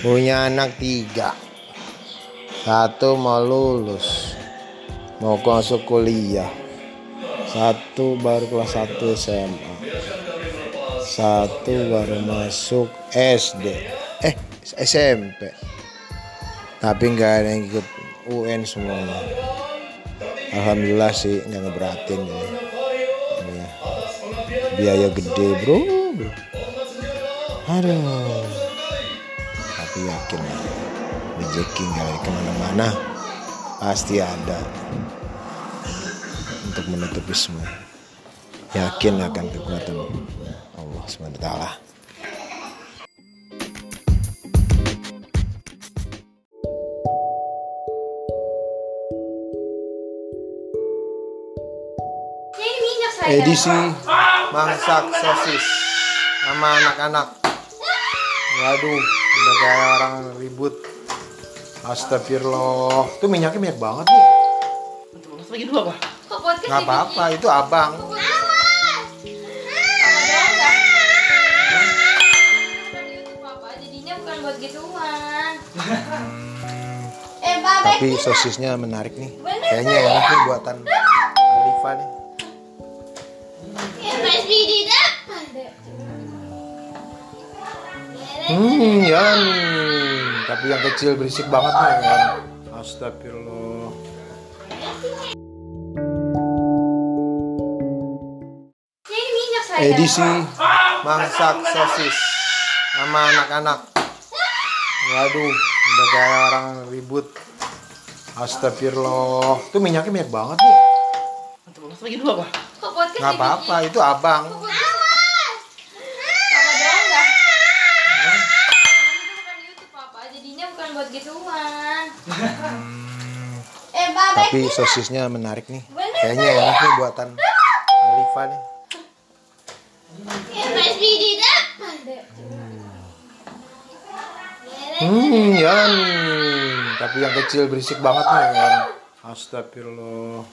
punya anak tiga. Satu mau lulus mau masuk kuliah. Satu baru kelas 1 SMA satu baru masuk SD eh SMP tapi nggak ada yang ikut UN semuanya. Alhamdulillah sih nggak ngeberatin ya. ya. biaya gede bro, bro. aduh tapi yakin rezeki nggak ke mana-mana. Pasti ada untuk menutupi semua. Yakin akan kekuatan Allah SWT Ini minyak saya. edisi masak sosis sama anak-anak. Waduh udah kayak orang ribut. Astagfirullah. Itu minyaknya minyak banget nih. Mas lagi dua apa? Nggak apa-apa itu abang. Eh, Mbak tapi sosisnya menarik nih. Kayaknya enak nih buatan Alifa nih hmm ya nih tapi yang kecil berisik banget nih kan Astagfirullah. Ini minyak saya. edisi masak sosis sama anak-anak. Waduh udah kayak orang ribut. Astagfirullah. Itu minyaknya minyak banget nih Mas lagi dua apa? Kok podcast nggak apa-apa itu abang Sama doang nggak? Itu bukan YouTube apa, jadinya bukan buat gituan. Eh, tapi sosisnya menarik nih. Kayaknya enak nih buatan Alifa nih. Hmm ya tapi yang kecil berisik banget nih kan Astagfirullah